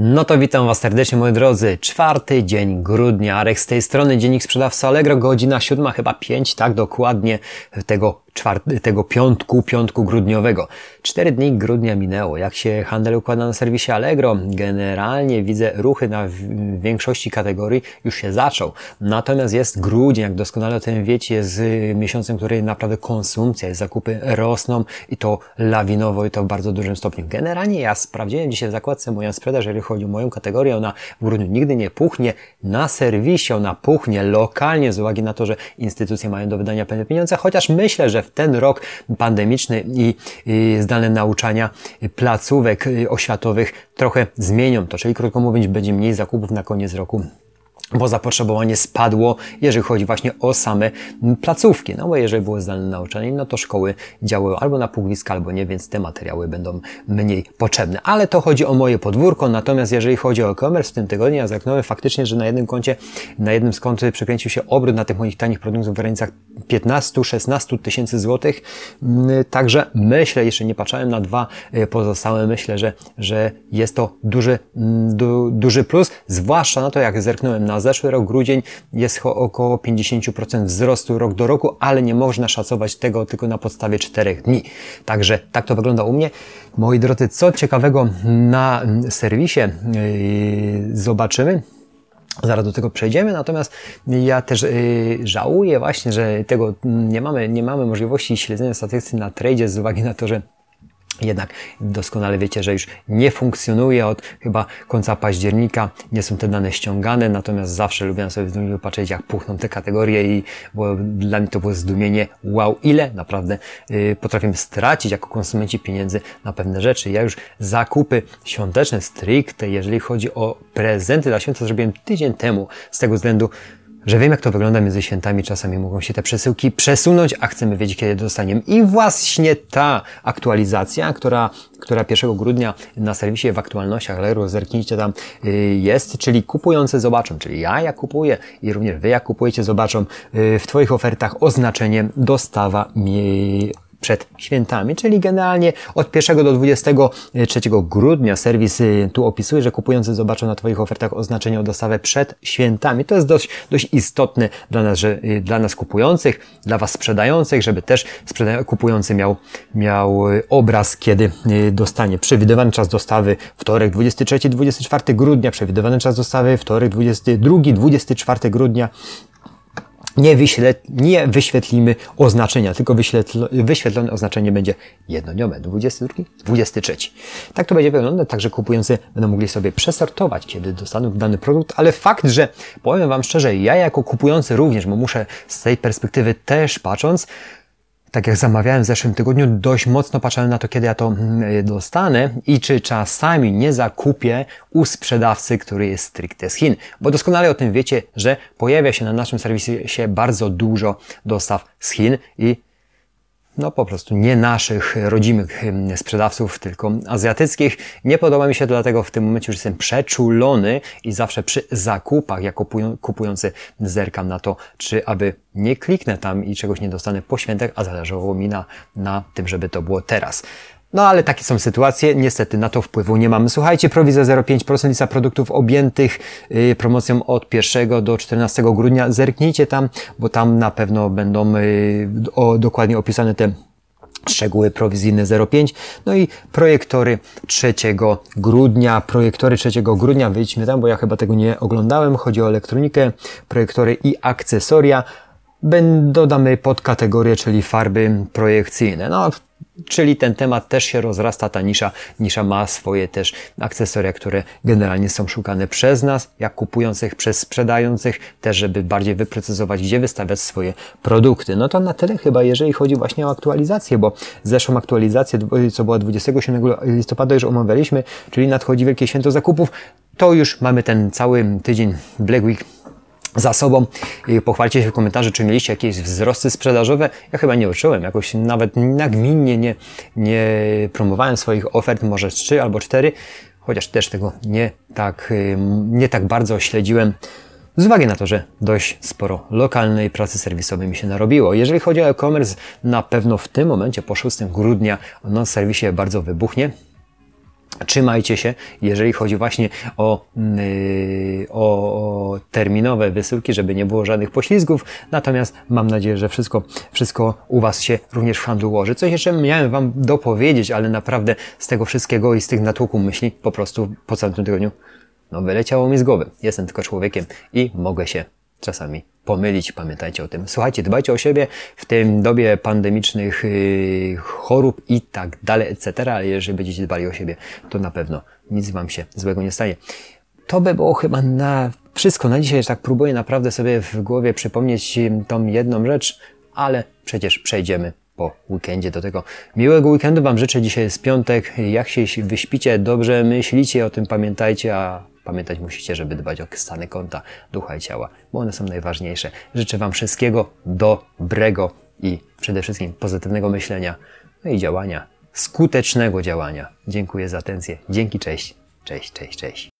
No to witam Was serdecznie moi drodzy. Czwarty dzień grudnia. Arek z tej strony, dziennik sprzedawca Allegro, godzina siódma, chyba pięć, tak dokładnie tego tego piątku, piątku grudniowego. Cztery dni grudnia minęło. Jak się handel układa na serwisie Allegro? Generalnie widzę ruchy na większości kategorii już się zaczął. Natomiast jest grudzień, jak doskonale o tym wiecie, jest miesiącem, który naprawdę konsumpcja, zakupy rosną i to lawinowo i to w bardzo dużym stopniu. Generalnie ja sprawdziłem dzisiaj w zakładce moją sprzedaż, jeżeli chodzi o moją kategorię, ona w grudniu nigdy nie puchnie. Na serwisie ona puchnie lokalnie z uwagi na to, że instytucje mają do wydania pewne pieniądze, chociaż myślę, że ten rok pandemiczny i, zdalne nauczania placówek oświatowych trochę zmienią to, czyli krótko mówiąc, będzie mniej zakupów na koniec roku bo zapotrzebowanie spadło, jeżeli chodzi właśnie o same placówki. No bo jeżeli było zdalne nauczanie, no to szkoły działały albo na półwiska, albo nie, więc te materiały będą mniej potrzebne. Ale to chodzi o moje podwórko, natomiast jeżeli chodzi o e-commerce w tym tygodniu, ja zerknąłem faktycznie, że na jednym koncie, na jednym z przekręcił się obrót na tych moich tanich produktów w granicach 15-16 tysięcy złotych. Mm, także myślę, jeszcze nie patrzałem na dwa e, pozostałe, myślę, że, że jest to duży, mm, du, duży plus, zwłaszcza na to, jak zerknąłem na zeszły rok, grudzień, jest około 50% wzrostu rok do roku, ale nie można szacować tego tylko na podstawie 4 dni. Także tak to wygląda u mnie. Moi drodzy, co ciekawego na serwisie yy, zobaczymy. Zaraz do tego przejdziemy, natomiast ja też yy, żałuję właśnie, że tego nie mamy, nie mamy możliwości śledzenia statystyki na trade z uwagi na to, że jednak doskonale wiecie, że już nie funkcjonuje od chyba końca października, nie są te dane ściągane, natomiast zawsze lubię sobie w patrzeć, jak puchną te kategorie i bo dla mnie to było zdumienie, wow, ile naprawdę yy, potrafimy stracić jako konsumenci pieniędzy na pewne rzeczy. Ja już zakupy świąteczne stricte, jeżeli chodzi o prezenty dla święta, zrobiłem tydzień temu. Z tego względu, że wiem, jak to wygląda między świętami. Czasami mogą się te przesyłki przesunąć, a chcemy wiedzieć, kiedy dostaniemy. I właśnie ta aktualizacja, która, która 1 grudnia na serwisie w aktualnościach Leru, zerknijcie tam, y, jest, czyli kupujący zobaczą, czyli ja jak kupuję i również Wy jak kupujecie zobaczą y, w Twoich ofertach oznaczenie dostawa mi przed świętami, czyli generalnie od 1 do 23 grudnia serwis y, tu opisuje, że kupujący zobaczą na Twoich ofertach oznaczenie o dostawę przed świętami. To jest dość, dość istotne dla nas, że, y, dla nas kupujących, dla Was sprzedających, żeby też kupujący miał, miał y, obraz, kiedy dostanie. Przewidywany czas dostawy wtorek 23-24 grudnia, przewidywany czas dostawy wtorek 22-24 grudnia, nie, nie wyświetlimy oznaczenia, tylko wyświetlone oznaczenie będzie jednodniowe, 22, 23. Tak to będzie wyglądać, także kupujący będą mogli sobie przesortować, kiedy dostaną dany produkt, ale fakt, że powiem Wam szczerze, ja jako kupujący również, bo muszę z tej perspektywy też patrząc, tak jak zamawiałem w zeszłym tygodniu, dość mocno patrzyłem na to, kiedy ja to mm, dostanę i czy czasami nie zakupię u sprzedawcy, który jest stricte z Chin. Bo doskonale o tym wiecie, że pojawia się na naszym serwisie bardzo dużo dostaw z Chin i no po prostu nie naszych rodzimych sprzedawców, tylko azjatyckich. Nie podoba mi się dlatego w tym momencie już jestem przeczulony i zawsze przy zakupach, jako kupujący zerkam na to, czy aby nie kliknę tam i czegoś nie dostanę po świętach, a zależało mi na, na tym, żeby to było teraz. No ale takie są sytuacje, niestety na to wpływu nie mamy. Słuchajcie, prowizja 0,5% lista produktów objętych yy, promocją od 1 do 14 grudnia. Zerknijcie tam, bo tam na pewno będą yy, o, dokładnie opisane te szczegóły prowizyjne 0,5. No i projektory 3 grudnia. Projektory 3 grudnia, wyjdźmy tam, bo ja chyba tego nie oglądałem. Chodzi o elektronikę, projektory i akcesoria. Dodamy pod kategorię, czyli farby projekcyjne. No, Czyli ten temat też się rozrasta, ta nisza, nisza ma swoje też akcesoria, które generalnie są szukane przez nas, jak kupujących, przez sprzedających, też żeby bardziej wyprecyzować, gdzie wystawiać swoje produkty. No to na tyle chyba, jeżeli chodzi właśnie o aktualizację, bo zeszłą aktualizację, co była 27 listopada, już omawialiśmy, czyli nadchodzi Wielkie Święto Zakupów, to już mamy ten cały tydzień Black Week za sobą. Pochwalcie się w komentarzu, czy mieliście jakieś wzrosty sprzedażowe. Ja chyba nie uczyłem, jakoś nawet nagminnie nie, nie promowałem swoich ofert, może trzy albo cztery, chociaż też tego nie tak, nie tak bardzo śledziłem. Z uwagi na to, że dość sporo lokalnej pracy serwisowej mi się narobiło. Jeżeli chodzi o e-commerce, na pewno w tym momencie, po 6 grudnia, on w serwisie bardzo wybuchnie. Trzymajcie się, jeżeli chodzi właśnie o, yy, o, o terminowe wysyłki, żeby nie było żadnych poślizgów. Natomiast mam nadzieję, że wszystko, wszystko u Was się również w handlu ułoży. Coś jeszcze miałem Wam dopowiedzieć, ale naprawdę z tego wszystkiego i z tych natłoku myśli po prostu po całym tygodniu no wyleciało mi z głowy. Jestem tylko człowiekiem i mogę się czasami pomylić. Pamiętajcie o tym. Słuchajcie, dbajcie o siebie w tym dobie pandemicznych yy, chorób i tak dalej, etc. Ale jeżeli będziecie dbali o siebie, to na pewno nic Wam się złego nie stanie. To by było chyba na wszystko na dzisiaj. Tak próbuję naprawdę sobie w głowie przypomnieć tą jedną rzecz, ale przecież przejdziemy po weekendzie do tego. Miłego weekendu Wam życzę. Dzisiaj jest piątek. Jak się wyśpicie, dobrze myślicie, o tym pamiętajcie, a Pamiętać musicie, żeby dbać o stany konta, ducha i ciała, bo one są najważniejsze. Życzę Wam wszystkiego dobrego i przede wszystkim pozytywnego myślenia, no i działania, skutecznego działania. Dziękuję za atencję. Dzięki, cześć, cześć, cześć, cześć.